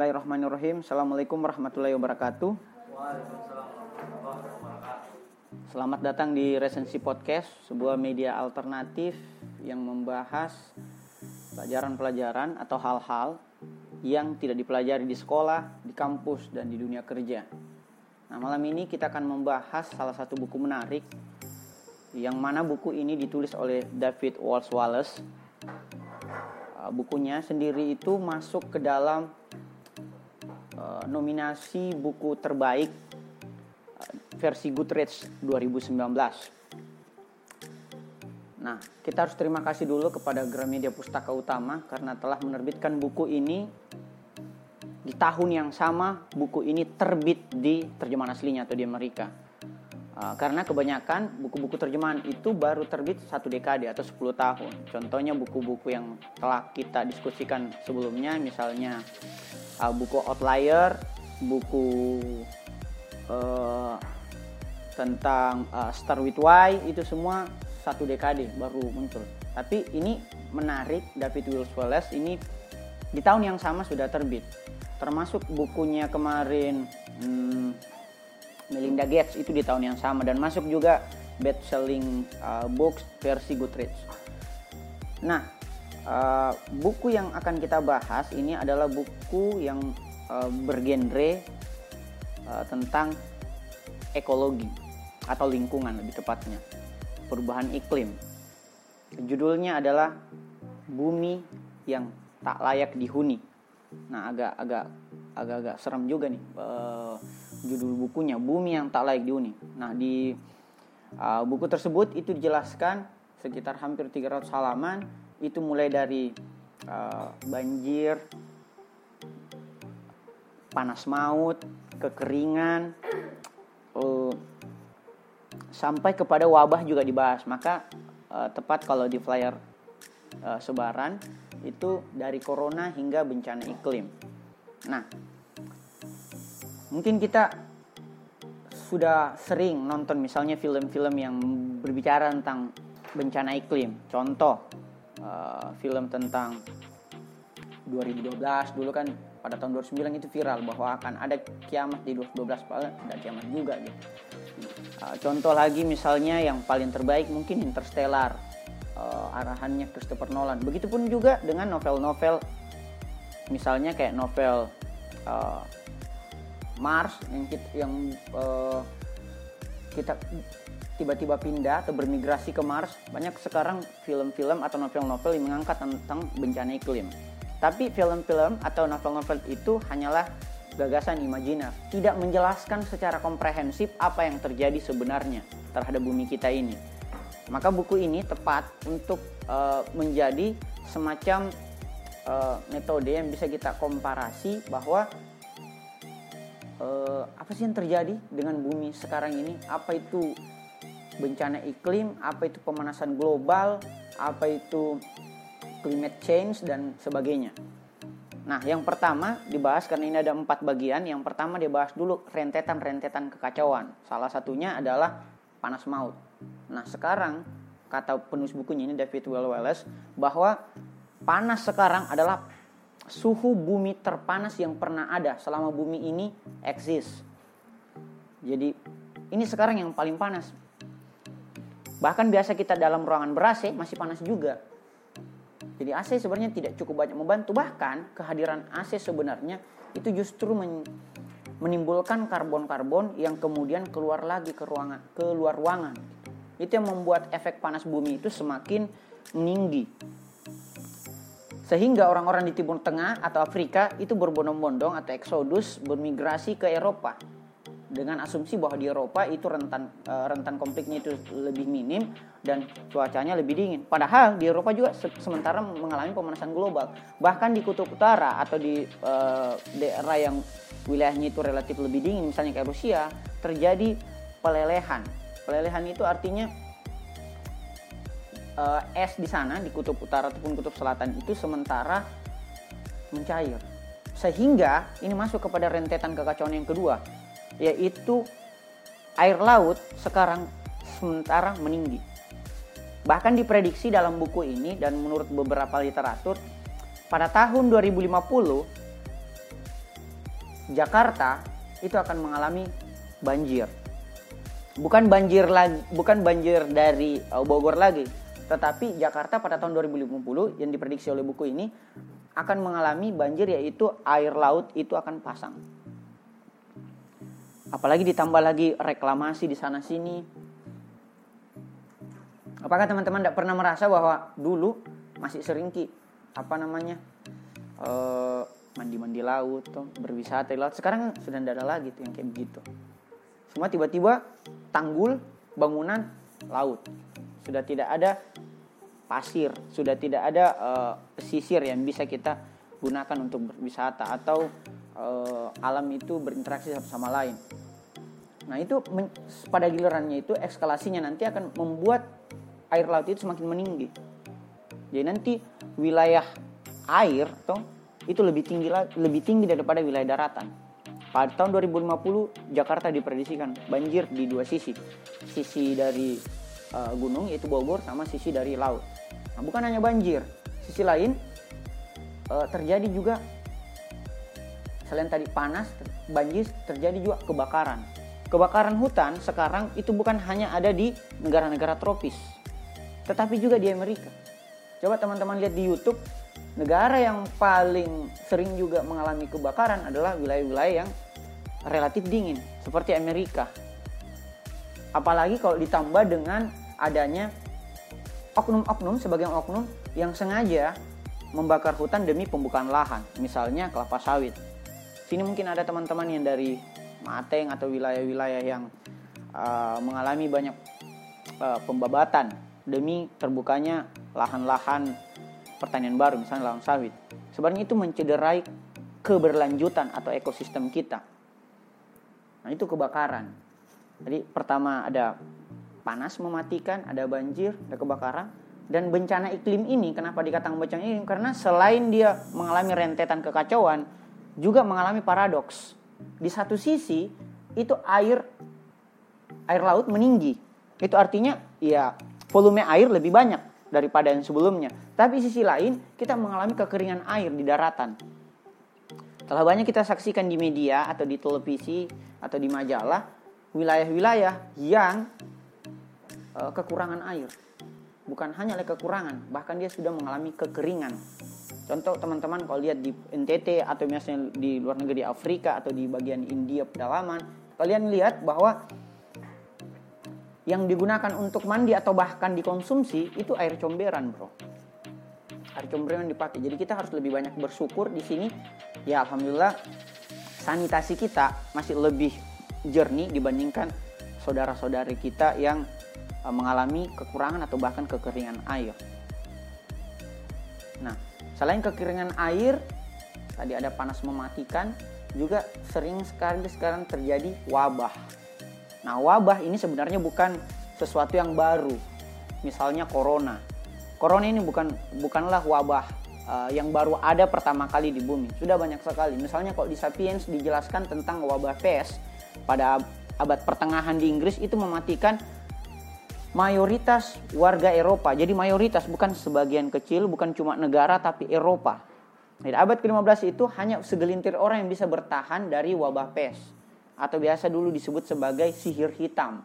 Bismillahirrahmanirrahim. Assalamualaikum warahmatullahi wabarakatuh. Selamat datang di Resensi Podcast, sebuah media alternatif yang membahas pelajaran-pelajaran atau hal-hal yang tidak dipelajari di sekolah, di kampus, dan di dunia kerja. Nah, malam ini kita akan membahas salah satu buku menarik yang mana buku ini ditulis oleh David Walsh Wallace Uh, bukunya sendiri itu masuk ke dalam uh, nominasi buku terbaik uh, versi Goodreads 2019. Nah, kita harus terima kasih dulu kepada Gramedia Pustaka Utama karena telah menerbitkan buku ini di tahun yang sama buku ini terbit di terjemahan aslinya atau di Amerika. Uh, karena kebanyakan buku-buku terjemahan itu baru terbit satu dekade atau 10 tahun. Contohnya buku-buku yang telah kita diskusikan sebelumnya, misalnya uh, buku Outlier, buku uh, tentang uh, Star with Why itu semua satu dekade baru muncul. Tapi ini menarik David Wills Wallace ini di tahun yang sama sudah terbit. Termasuk bukunya kemarin hmm, Melinda Gates itu di tahun yang sama dan masuk juga best selling uh, books versi Goodreads. Nah, uh, buku yang akan kita bahas ini adalah buku yang uh, bergenre uh, tentang ekologi atau lingkungan lebih tepatnya, perubahan iklim. Judulnya adalah Bumi yang tak layak dihuni. Nah, agak agak agak agak serem juga nih. Uh, judul bukunya Bumi yang tak layak dihuni. Nah, di uh, buku tersebut itu dijelaskan sekitar hampir 300 halaman itu mulai dari uh, banjir, panas maut, kekeringan, uh, sampai kepada wabah juga dibahas. Maka uh, tepat kalau di flyer uh, sebaran itu dari corona hingga bencana iklim. Nah, mungkin kita sudah sering nonton misalnya film-film yang berbicara tentang bencana iklim. Contoh uh, film tentang 2012 dulu kan pada tahun 2009 itu viral bahwa akan ada kiamat di 2012 ada kiamat juga gitu. Uh, contoh lagi misalnya yang paling terbaik mungkin Interstellar uh, arahannya Christopher Nolan. Begitupun juga dengan novel-novel misalnya kayak novel uh, Mars yang kita, yang uh, kita tiba-tiba pindah atau bermigrasi ke Mars banyak sekarang film-film atau novel-novel yang mengangkat tentang bencana iklim tapi film-film atau novel-novel itu hanyalah gagasan imajiner tidak menjelaskan secara komprehensif apa yang terjadi sebenarnya terhadap bumi kita ini maka buku ini tepat untuk uh, menjadi semacam uh, metode yang bisa kita komparasi bahwa uh, apa sih yang terjadi dengan bumi sekarang ini? Apa itu bencana iklim? Apa itu pemanasan global? Apa itu climate change dan sebagainya? Nah, yang pertama dibahas karena ini ada empat bagian. Yang pertama dibahas dulu rentetan-rentetan kekacauan. Salah satunya adalah panas maut. Nah, sekarang kata penulis bukunya ini David Wallace bahwa panas sekarang adalah suhu bumi terpanas yang pernah ada selama bumi ini eksis. Jadi ini sekarang yang paling panas. Bahkan biasa kita dalam ruangan ber AC masih panas juga. Jadi AC sebenarnya tidak cukup banyak membantu. Bahkan kehadiran AC sebenarnya itu justru men menimbulkan karbon-karbon yang kemudian keluar lagi ke ruangan ke luar ruangan. Itu yang membuat efek panas bumi itu semakin meninggi. Sehingga orang-orang di Timur Tengah atau Afrika itu berbondong-bondong atau eksodus bermigrasi ke Eropa dengan asumsi bahwa di Eropa itu rentan e, rentan konfliknya itu lebih minim dan cuacanya lebih dingin. Padahal di Eropa juga se sementara mengalami pemanasan global. Bahkan di kutub utara atau di e, daerah yang wilayahnya itu relatif lebih dingin, misalnya kayak Rusia, terjadi pelelehan. Pelelehan itu artinya uh, es di sana di kutub utara ataupun kutub selatan itu sementara mencair. Sehingga ini masuk kepada rentetan kekacauan yang kedua, yaitu air laut sekarang sementara meninggi. Bahkan diprediksi dalam buku ini dan menurut beberapa literatur pada tahun 2050 Jakarta itu akan mengalami banjir. Bukan banjir lagi, bukan banjir dari uh, Bogor lagi, tetapi Jakarta pada tahun 2050 yang diprediksi oleh buku ini akan mengalami banjir yaitu air laut itu akan pasang. Apalagi ditambah lagi reklamasi di sana sini. Apakah teman-teman tidak pernah merasa bahwa dulu masih sering ki? Apa namanya? Uh, mandi-mandi laut tuh berwisata di laut. Sekarang sudah tidak ada lagi tuh yang kayak begitu. Semua tiba-tiba tanggul bangunan laut. Sudah tidak ada pasir sudah tidak ada uh, pesisir yang bisa kita gunakan untuk berwisata atau uh, alam itu berinteraksi satu sama lain nah itu pada gilirannya itu eskalasinya nanti akan membuat air laut itu semakin meninggi jadi nanti wilayah air tuh itu lebih tinggi lebih tinggi daripada wilayah daratan. Pada tahun 2050 Jakarta diprediksikan banjir di dua sisi. Sisi dari uh, gunung yaitu Bogor sama sisi dari laut. Nah, bukan hanya banjir, sisi lain uh, terjadi juga selain tadi panas, banjir terjadi juga kebakaran. Kebakaran hutan sekarang itu bukan hanya ada di negara-negara tropis, tetapi juga di Amerika. Coba teman-teman lihat di YouTube negara yang paling sering juga mengalami kebakaran adalah wilayah-wilayah yang relatif dingin seperti Amerika. Apalagi kalau ditambah dengan adanya oknum-oknum sebagian oknum yang sengaja membakar hutan demi pembukaan lahan, misalnya kelapa sawit. Sini mungkin ada teman-teman yang dari Mateng atau wilayah-wilayah yang uh, mengalami banyak uh, pembabatan demi terbukanya lahan-lahan pertanian baru misalnya lahan sawit. Sebenarnya itu mencederai keberlanjutan atau ekosistem kita. Nah itu kebakaran. Jadi pertama ada panas mematikan ada banjir ada kebakaran dan bencana iklim ini kenapa dikatakan bencana iklim karena selain dia mengalami rentetan kekacauan juga mengalami paradoks di satu sisi itu air air laut meninggi itu artinya ya volume air lebih banyak daripada yang sebelumnya. Tapi sisi lain, kita mengalami kekeringan air di daratan. Telah banyak kita saksikan di media atau di televisi atau di majalah wilayah-wilayah yang uh, kekurangan air. Bukan hanya oleh kekurangan, bahkan dia sudah mengalami kekeringan. Contoh teman-teman kalau lihat di NTT atau misalnya di luar negeri Afrika atau di bagian India pedalaman, kalian lihat bahwa yang digunakan untuk mandi atau bahkan dikonsumsi itu air comberan, bro. Air comberan dipakai. Jadi kita harus lebih banyak bersyukur di sini. Ya, alhamdulillah sanitasi kita masih lebih jernih dibandingkan saudara-saudari kita yang uh, mengalami kekurangan atau bahkan kekeringan air. Nah, selain kekeringan air, tadi ada panas mematikan, juga sering sekali sekarang terjadi wabah Nah, wabah ini sebenarnya bukan sesuatu yang baru. Misalnya corona. Corona ini bukan bukanlah wabah uh, yang baru ada pertama kali di bumi. Sudah banyak sekali. Misalnya kalau di Sapiens dijelaskan tentang wabah pes pada abad pertengahan di Inggris itu mematikan mayoritas warga Eropa. Jadi mayoritas bukan sebagian kecil, bukan cuma negara tapi Eropa. Di abad ke-15 itu hanya segelintir orang yang bisa bertahan dari wabah pes atau biasa dulu disebut sebagai sihir hitam.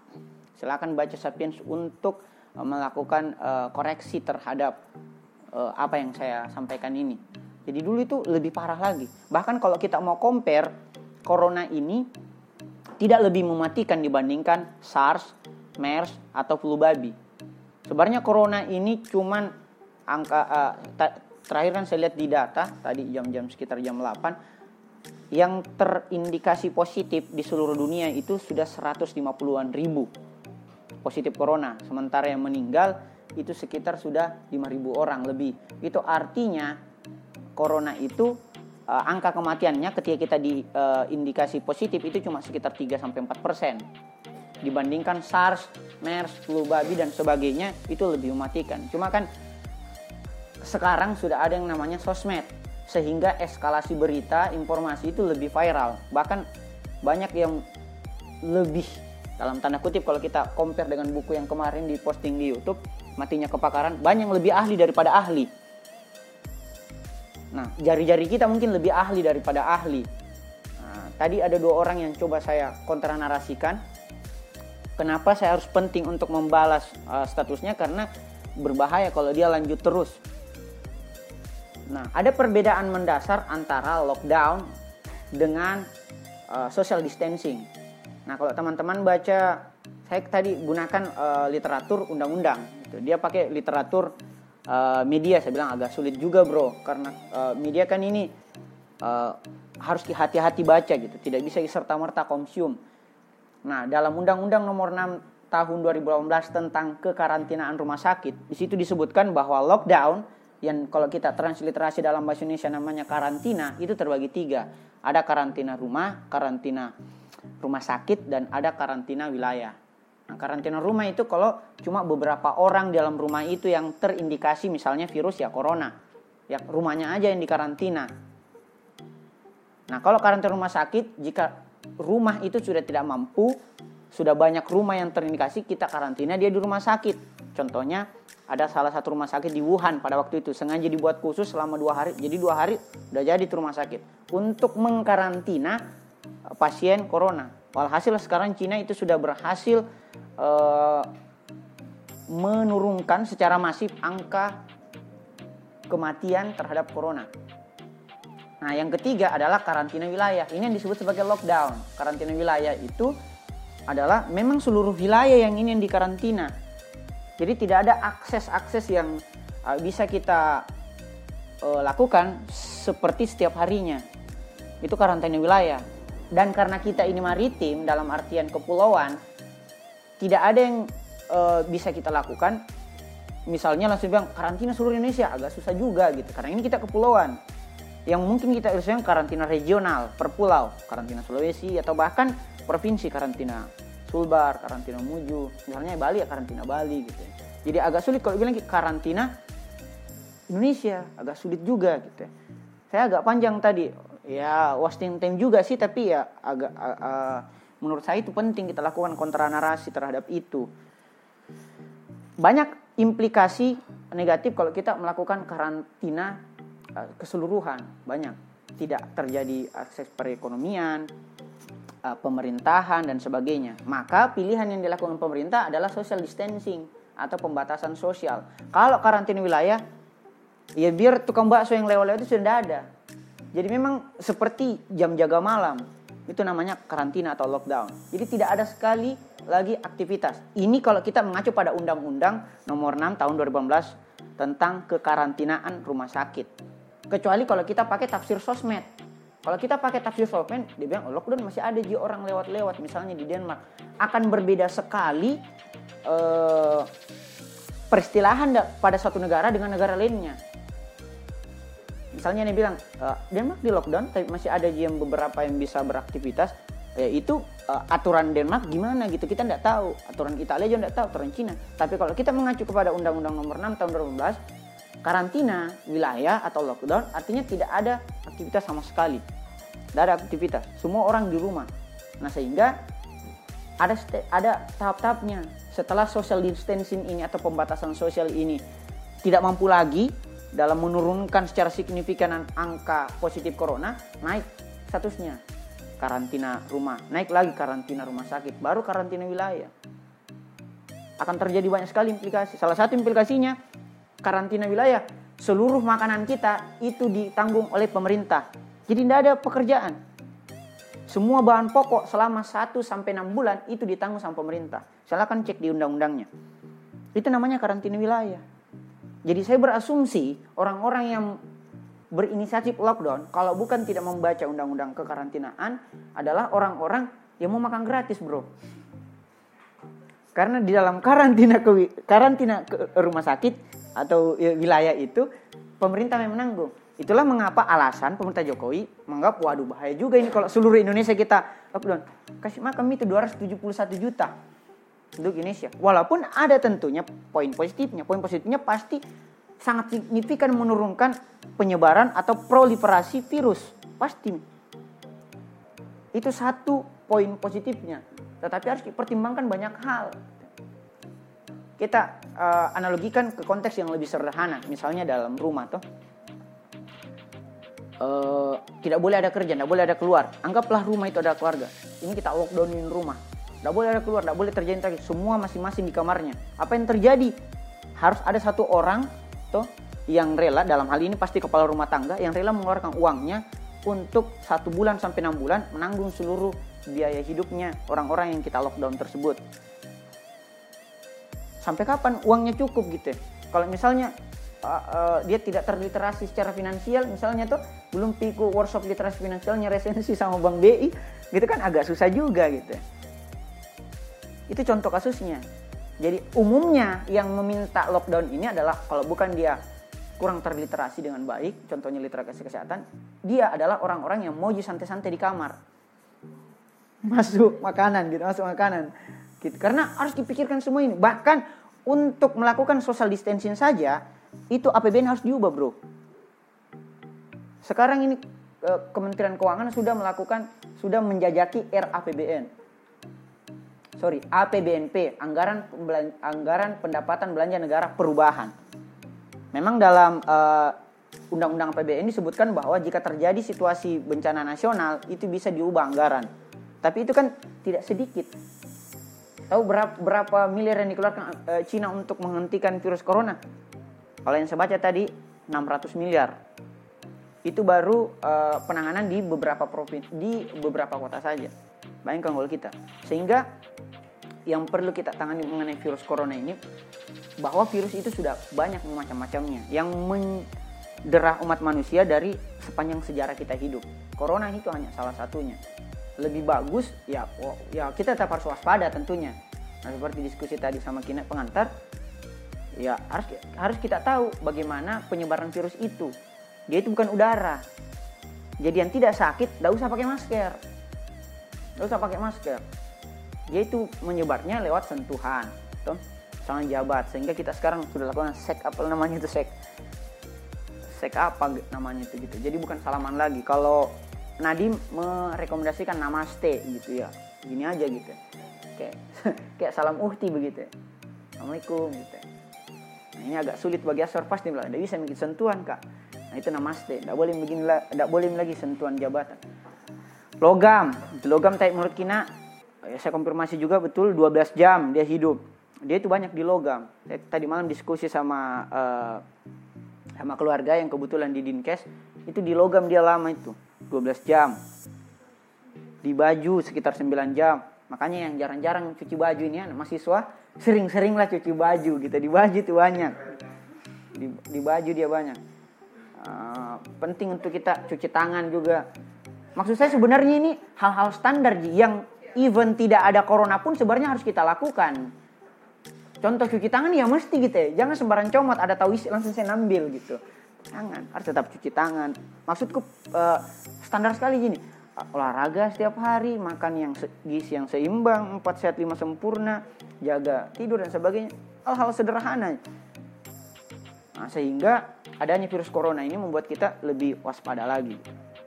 Silakan baca Sapiens untuk uh, melakukan uh, koreksi terhadap uh, apa yang saya sampaikan ini. Jadi dulu itu lebih parah lagi. Bahkan kalau kita mau compare corona ini tidak lebih mematikan dibandingkan SARS, MERS atau flu babi. Sebenarnya corona ini cuman angka uh, terakhir kan saya lihat di data tadi jam-jam sekitar jam 8 yang terindikasi positif di seluruh dunia itu sudah 150-an ribu positif corona. Sementara yang meninggal itu sekitar sudah 5.000 orang lebih. Itu artinya corona itu uh, angka kematiannya ketika kita di uh, indikasi positif itu cuma sekitar 3 sampai 4 persen. Dibandingkan SARS, MERS, flu babi dan sebagainya itu lebih mematikan. Cuma kan sekarang sudah ada yang namanya sosmed sehingga eskalasi berita informasi itu lebih viral bahkan banyak yang lebih dalam tanda kutip kalau kita compare dengan buku yang kemarin diposting di YouTube matinya kepakaran banyak yang lebih ahli daripada ahli nah jari-jari kita mungkin lebih ahli daripada ahli nah, tadi ada dua orang yang coba saya kontra narasikan. Kenapa saya harus penting untuk membalas uh, statusnya karena berbahaya kalau dia lanjut terus. Nah, ada perbedaan mendasar antara lockdown dengan uh, social distancing. Nah, kalau teman-teman baca saya tadi gunakan uh, literatur undang-undang gitu. Dia pakai literatur uh, media saya bilang agak sulit juga, Bro, karena uh, media kan ini uh, harus hati-hati baca gitu, tidak bisa serta-merta konsum. Nah, dalam Undang-Undang Nomor 6 Tahun 2018 tentang kekarantinaan rumah sakit, di situ disebutkan bahwa lockdown yang kalau kita transliterasi dalam bahasa Indonesia namanya karantina itu terbagi tiga. Ada karantina rumah, karantina rumah sakit, dan ada karantina wilayah. Nah, karantina rumah itu kalau cuma beberapa orang dalam rumah itu yang terindikasi misalnya virus ya corona. Ya rumahnya aja yang dikarantina. Nah, kalau karantina rumah sakit jika rumah itu sudah tidak mampu, sudah banyak rumah yang terindikasi kita karantina dia di rumah sakit. Contohnya ada salah satu rumah sakit di Wuhan pada waktu itu sengaja dibuat khusus selama dua hari. Jadi dua hari udah jadi di rumah sakit untuk mengkarantina eh, pasien corona. Walhasil sekarang Cina itu sudah berhasil uh, menurunkan secara masif angka kematian terhadap corona. Nah, yang ketiga adalah karantina wilayah. Ini yang disebut sebagai lockdown. Karantina wilayah itu adalah memang seluruh wilayah yang ini yang dikarantina. Jadi tidak ada akses-akses yang uh, bisa kita uh, lakukan seperti setiap harinya. Itu karantina wilayah. Dan karena kita ini maritim dalam artian kepulauan, tidak ada yang uh, bisa kita lakukan. Misalnya langsung bilang karantina seluruh Indonesia agak susah juga gitu. Karena ini kita kepulauan yang mungkin kita yang karantina regional per pulau, karantina Sulawesi atau bahkan provinsi karantina Sulbar, karantina Muju, misalnya Bali ya karantina Bali gitu. Ya. Jadi agak sulit kalau bilang karantina Indonesia agak sulit juga gitu. Ya. Saya agak panjang tadi, ya wasting time juga sih tapi ya agak uh, uh, menurut saya itu penting kita lakukan kontra narasi terhadap itu. Banyak implikasi negatif kalau kita melakukan karantina keseluruhan banyak. Tidak terjadi akses perekonomian eh, pemerintahan dan sebagainya. Maka pilihan yang dilakukan pemerintah adalah social distancing atau pembatasan sosial. Kalau karantina wilayah ya biar tukang bakso yang lewat-lewat itu sudah ada. Jadi memang seperti jam jaga malam itu namanya karantina atau lockdown. Jadi tidak ada sekali lagi aktivitas. Ini kalau kita mengacu pada undang-undang nomor 6 tahun 2018 tentang kekarantinaan rumah sakit Kecuali kalau kita pakai tafsir sosmed. Kalau kita pakai tafsir sosmed, dia bilang oh, lockdown masih ada juga orang lewat-lewat, misalnya di Denmark. Akan berbeda sekali eh, peristilahan pada suatu negara dengan negara lainnya. Misalnya dia bilang eh, Denmark di lockdown, tapi masih ada yang beberapa yang bisa beraktivitas. Ya itu uh, aturan Denmark gimana gitu kita tidak tahu aturan Italia juga tidak tahu aturan Cina tapi kalau kita mengacu kepada Undang-Undang Nomor 6 tahun 2012 karantina wilayah atau lockdown artinya tidak ada aktivitas sama sekali. Tidak ada aktivitas, semua orang di rumah. Nah sehingga ada ada tahap-tahapnya. Setelah social distancing ini atau pembatasan sosial ini tidak mampu lagi dalam menurunkan secara signifikan angka positif corona, naik statusnya karantina rumah, naik lagi karantina rumah sakit, baru karantina wilayah. Akan terjadi banyak sekali implikasi. Salah satu implikasinya karantina wilayah, seluruh makanan kita itu ditanggung oleh pemerintah. Jadi tidak ada pekerjaan. Semua bahan pokok selama 1 sampai 6 bulan itu ditanggung sama pemerintah. Silakan cek di undang-undangnya. Itu namanya karantina wilayah. Jadi saya berasumsi orang-orang yang berinisiatif lockdown kalau bukan tidak membaca undang-undang kekarantinaan adalah orang-orang yang mau makan gratis, Bro. Karena di dalam karantina ke karantina ke rumah sakit atau ya, wilayah itu pemerintah yang menanggung. Itulah mengapa alasan pemerintah Jokowi menganggap waduh bahaya juga ini kalau seluruh Indonesia kita lockdown. Kasih makan itu 271 juta untuk Indonesia. Walaupun ada tentunya poin positifnya. Poin positifnya pasti sangat signifikan menurunkan penyebaran atau proliferasi virus. Pasti. Itu satu poin positifnya. Tetapi harus dipertimbangkan banyak hal kita uh, analogikan ke konteks yang lebih sederhana, misalnya dalam rumah tuh. uh, tidak boleh ada kerja, tidak boleh ada keluar. Anggaplah rumah itu ada keluarga. Ini kita lockdownin rumah. Tidak boleh ada keluar, tidak boleh terjadi lagi. Semua masing-masing di kamarnya. Apa yang terjadi? Harus ada satu orang tuh yang rela dalam hal ini pasti kepala rumah tangga yang rela mengeluarkan uangnya untuk satu bulan sampai enam bulan menanggung seluruh biaya hidupnya orang-orang yang kita lockdown tersebut. Sampai kapan uangnya cukup gitu? Ya? Kalau misalnya uh, uh, dia tidak terliterasi secara finansial, misalnya tuh belum piku workshop literasi finansialnya resensi sama Bank BI, gitu kan agak susah juga gitu. Ya. Itu contoh kasusnya. Jadi umumnya yang meminta lockdown ini adalah kalau bukan dia kurang terliterasi dengan baik, contohnya literasi kesehatan, dia adalah orang-orang yang mau santai-santai di kamar. Masuk makanan gitu, masuk makanan. Gitu. Karena harus dipikirkan semua ini. Bahkan untuk melakukan social distancing saja, itu APBN harus diubah bro. Sekarang ini Kementerian Keuangan sudah melakukan, sudah menjajaki RAPBN. Sorry, APBNP, Anggaran Anggaran Pendapatan Belanja Negara Perubahan Memang dalam uh, Undang-Undang APBN disebutkan bahwa jika terjadi situasi bencana nasional itu bisa diubah anggaran. Tapi itu kan tidak sedikit. Tahu berapa, berapa miliar yang dikeluarkan uh, Cina untuk menghentikan virus corona? Kalau yang saya baca tadi 600 miliar. Itu baru uh, penanganan di beberapa provinsi di beberapa kota saja. Bayangkan kalau kita. Sehingga yang perlu kita tangani mengenai virus corona ini bahwa virus itu sudah banyak macam-macamnya yang menderah umat manusia dari sepanjang sejarah kita hidup. Corona itu hanya salah satunya. Lebih bagus ya oh, ya kita tetap harus waspada tentunya. Nah, seperti diskusi tadi sama kina pengantar ya harus harus kita tahu bagaimana penyebaran virus itu. Dia itu bukan udara. Jadi yang tidak sakit, tidak usah pakai masker. Tidak usah pakai masker yaitu menyebarnya lewat sentuhan tuh tangan jabat sehingga kita sekarang sudah lakukan sek apa namanya itu sek sek apa namanya itu gitu jadi bukan salaman lagi kalau Nadim merekomendasikan namaste gitu ya. Gini aja gitu. Kayak kayak salam uhti begitu assalamualaikum gitu nah ini agak sulit bagi Asor pasti bilang tidak bisa bikin sentuhan kak. Nah itu namaste. Tidak boleh begini tidak boleh lagi sentuhan jabatan. Logam. Logam taik menurut kina. Ya saya konfirmasi juga betul 12 jam dia hidup. Dia itu banyak di logam. Saya tadi malam diskusi sama uh, sama keluarga yang kebetulan di dinkes itu di logam dia lama itu 12 jam di baju sekitar 9 jam makanya yang jarang-jarang cuci baju ini ya mahasiswa sering-sering lah cuci baju gitu di baju itu banyak di, di baju dia banyak uh, penting untuk kita cuci tangan juga maksud saya sebenarnya ini hal-hal standar yang even tidak ada corona pun sebenarnya harus kita lakukan. Contoh cuci tangan ya mesti gitu ya. Jangan sembarang comot ada tahu isi langsung saya ambil gitu. Jangan, harus tetap cuci tangan. Maksudku uh, standar sekali gini. Olahraga setiap hari, makan yang gizi yang seimbang, 4 sehat 5 sempurna, jaga tidur dan sebagainya. Hal-hal sederhana. Nah, sehingga adanya virus corona ini membuat kita lebih waspada lagi.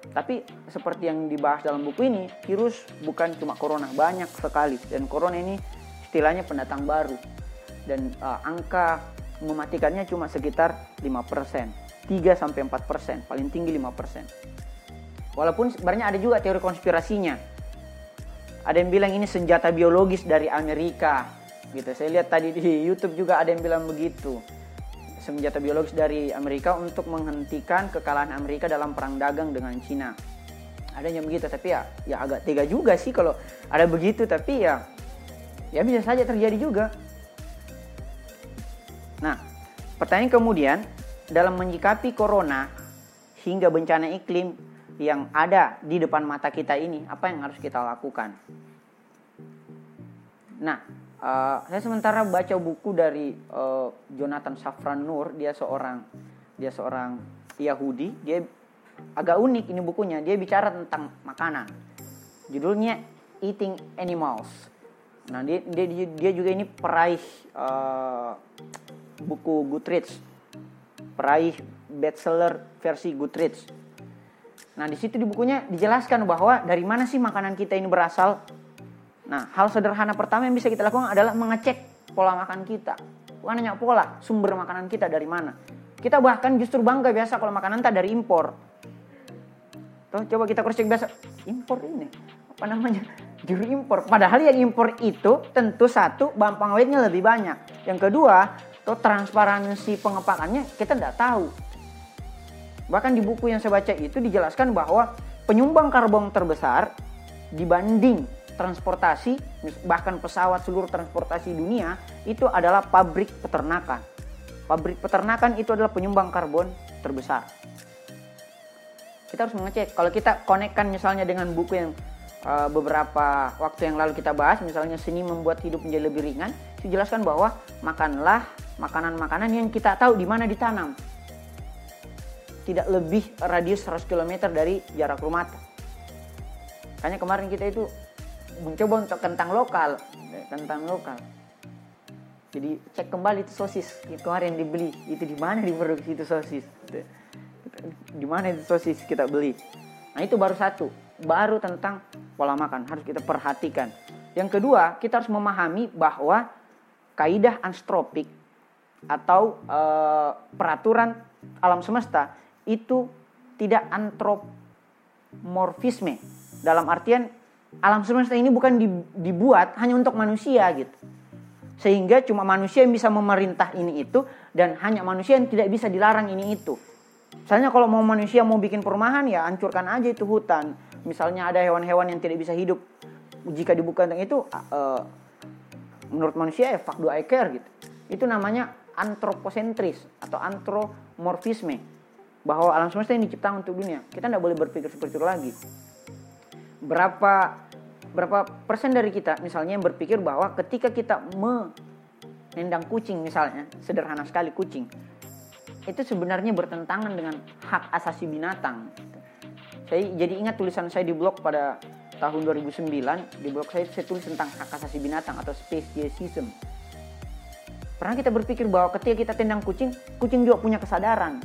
Tapi seperti yang dibahas dalam buku ini, virus bukan cuma corona, banyak sekali. Dan corona ini istilahnya pendatang baru. Dan uh, angka mematikannya cuma sekitar 5%. 3 sampai 4%, paling tinggi 5%. Walaupun sebenarnya ada juga teori konspirasinya. Ada yang bilang ini senjata biologis dari Amerika. Gitu. Saya lihat tadi di YouTube juga ada yang bilang begitu senjata biologis dari Amerika untuk menghentikan kekalahan Amerika dalam perang dagang dengan Cina. Ada yang begitu, tapi ya, ya agak tega juga sih kalau ada begitu, tapi ya, ya bisa saja terjadi juga. Nah, pertanyaan kemudian, dalam menyikapi corona hingga bencana iklim yang ada di depan mata kita ini, apa yang harus kita lakukan? Nah, Uh, saya sementara baca buku dari uh, Jonathan Safran Nur, dia seorang dia seorang Yahudi, dia agak unik ini bukunya. Dia bicara tentang makanan. Judulnya Eating Animals. Nah, dia dia, dia juga ini peraih uh, buku Goodreads. Peraih bestseller versi Goodreads. Nah, di situ di bukunya dijelaskan bahwa dari mana sih makanan kita ini berasal Nah, hal sederhana pertama yang bisa kita lakukan adalah mengecek pola makan kita. Bukan hanya pola, sumber makanan kita dari mana. Kita bahkan justru bangga biasa kalau makanan tak dari impor. Tuh, coba kita cross biasa impor ini apa namanya juru impor. Padahal yang impor itu tentu satu bahan pengawetnya lebih banyak. Yang kedua, tuh transparansi pengepakannya kita tidak tahu. Bahkan di buku yang saya baca itu dijelaskan bahwa penyumbang karbon terbesar dibanding transportasi bahkan pesawat seluruh transportasi dunia itu adalah pabrik peternakan. Pabrik peternakan itu adalah penyumbang karbon terbesar. Kita harus mengecek kalau kita konekkan misalnya dengan buku yang uh, beberapa waktu yang lalu kita bahas misalnya seni membuat hidup menjadi lebih ringan dijelaskan bahwa makanlah makanan-makanan yang kita tahu di mana ditanam tidak lebih radius 100 km dari jarak rumah. Makanya kemarin kita itu mencoba untuk kentang lokal, kentang lokal. Jadi cek kembali itu sosis. Yang kemarin dibeli. Itu di mana diproduksi itu sosis, di mana itu sosis kita beli. Nah itu baru satu. Baru tentang pola makan. Harus kita perhatikan. Yang kedua, kita harus memahami bahwa kaidah anstropik atau e, peraturan alam semesta itu tidak antropomorfisme. Dalam artian alam semesta ini bukan dibuat hanya untuk manusia gitu. Sehingga cuma manusia yang bisa memerintah ini itu dan hanya manusia yang tidak bisa dilarang ini itu. Misalnya kalau mau manusia mau bikin perumahan ya hancurkan aja itu hutan misalnya ada hewan-hewan yang tidak bisa hidup jika dibuka tentang itu uh, menurut manusia ya fuck do I care gitu itu namanya antroposentris atau antromorfisme bahwa alam semesta ini diciptakan untuk dunia. Kita tidak boleh berpikir seperti itu lagi. Berapa berapa persen dari kita misalnya yang berpikir bahwa ketika kita menendang kucing misalnya sederhana sekali kucing itu sebenarnya bertentangan dengan hak asasi binatang. Saya jadi ingat tulisan saya di blog pada tahun 2009 di blog saya saya tulis tentang hak asasi binatang atau speciesism. Pernah kita berpikir bahwa ketika kita tendang kucing kucing juga punya kesadaran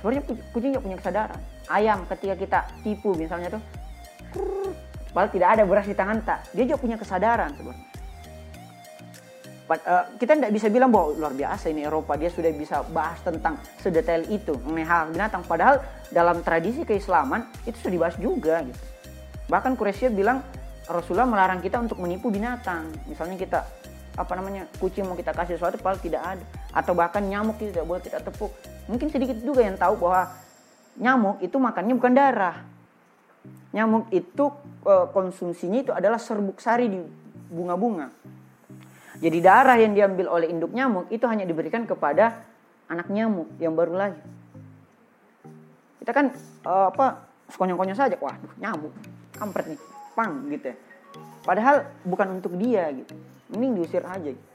sebenarnya kucing juga punya kesadaran. Ayam ketika kita tipu misalnya tuh padahal tidak ada beras di tangan tak. Dia juga punya kesadaran sebenarnya. Uh, kita tidak bisa bilang bahwa luar biasa ini Eropa dia sudah bisa bahas tentang sedetail itu mengenai hal binatang. Padahal dalam tradisi keislaman itu sudah dibahas juga gitu. Bahkan Quraisy bilang Rasulullah melarang kita untuk menipu binatang. Misalnya kita apa namanya kucing mau kita kasih sesuatu padahal tidak ada. Atau bahkan nyamuk itu tidak boleh kita tepuk mungkin sedikit juga yang tahu bahwa nyamuk itu makannya bukan darah nyamuk itu eh, konsumsinya itu adalah serbuk sari di bunga-bunga jadi darah yang diambil oleh induk nyamuk itu hanya diberikan kepada anak nyamuk yang baru lahir. Kita kan uh, apa sekonyong-konyong saja, wah nyamuk, kampret nih, pang gitu ya. Padahal bukan untuk dia gitu. Mending diusir aja. Gitu.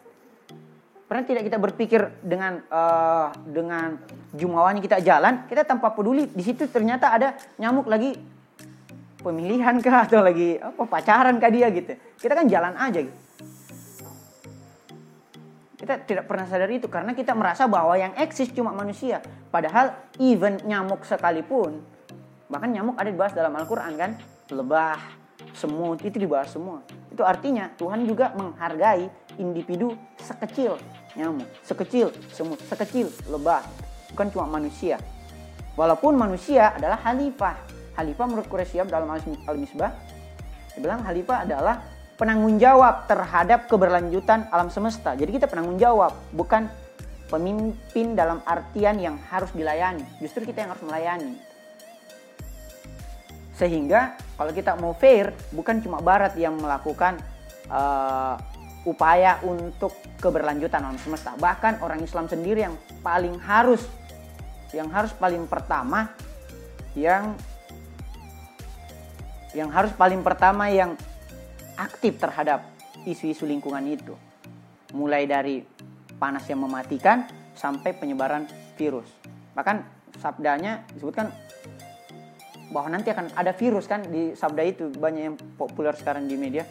Pernah tidak kita berpikir dengan uh, dengan jumawanya kita jalan, kita tanpa peduli di situ ternyata ada nyamuk lagi pemilihan kah atau lagi apa pacaran kah dia gitu. Kita kan jalan aja gitu. Kita tidak pernah sadar itu karena kita merasa bahwa yang eksis cuma manusia. Padahal even nyamuk sekalipun, bahkan nyamuk ada dibahas dalam Al-Quran kan, lebah, semut itu dibahas semua. Itu artinya Tuhan juga menghargai individu sekecil nyamuk, sekecil semut, sekecil lebah, bukan cuma manusia. Walaupun manusia adalah halifah. Halifah menurut Quraisy dalam Al-Misbah, dia bilang halifah adalah penanggung jawab terhadap keberlanjutan alam semesta. Jadi kita penanggung jawab, bukan pemimpin dalam artian yang harus dilayani. Justru kita yang harus melayani. Sehingga kalau kita mau fair, bukan cuma Barat yang melakukan uh, upaya untuk keberlanjutan alam semesta. Bahkan orang Islam sendiri yang paling harus, yang harus paling pertama, yang yang harus paling pertama yang aktif terhadap isu-isu lingkungan itu. Mulai dari panas yang mematikan sampai penyebaran virus. Bahkan sabdanya disebutkan bahwa nanti akan ada virus kan di sabda itu banyak yang populer sekarang di media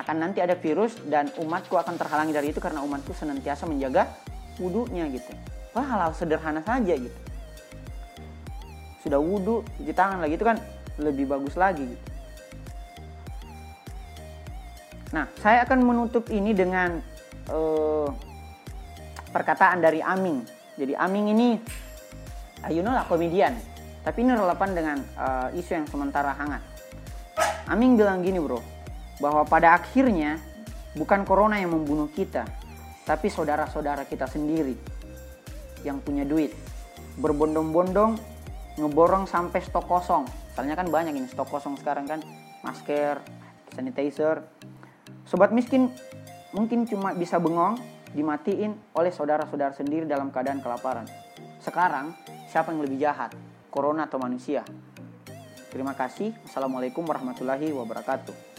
akan nanti ada virus dan umatku akan terhalangi dari itu karena umatku senantiasa menjaga wudhunya gitu. Wah hal-hal sederhana saja gitu. Sudah wudhu, cuci tangan lagi itu kan lebih bagus lagi gitu. Nah, saya akan menutup ini dengan uh, perkataan dari Aming. Jadi Aming ini, uh, you know lah komedian. Tapi ini relevan dengan uh, isu yang sementara hangat. Aming bilang gini bro, bahwa pada akhirnya bukan corona yang membunuh kita, tapi saudara-saudara kita sendiri yang punya duit. Berbondong-bondong, ngeborong sampai stok kosong. Soalnya kan banyak ini stok kosong sekarang kan, masker, sanitizer. Sobat miskin mungkin cuma bisa bengong, dimatiin oleh saudara-saudara sendiri dalam keadaan kelaparan. Sekarang, siapa yang lebih jahat? Corona atau manusia. Terima kasih. Assalamualaikum warahmatullahi wabarakatuh.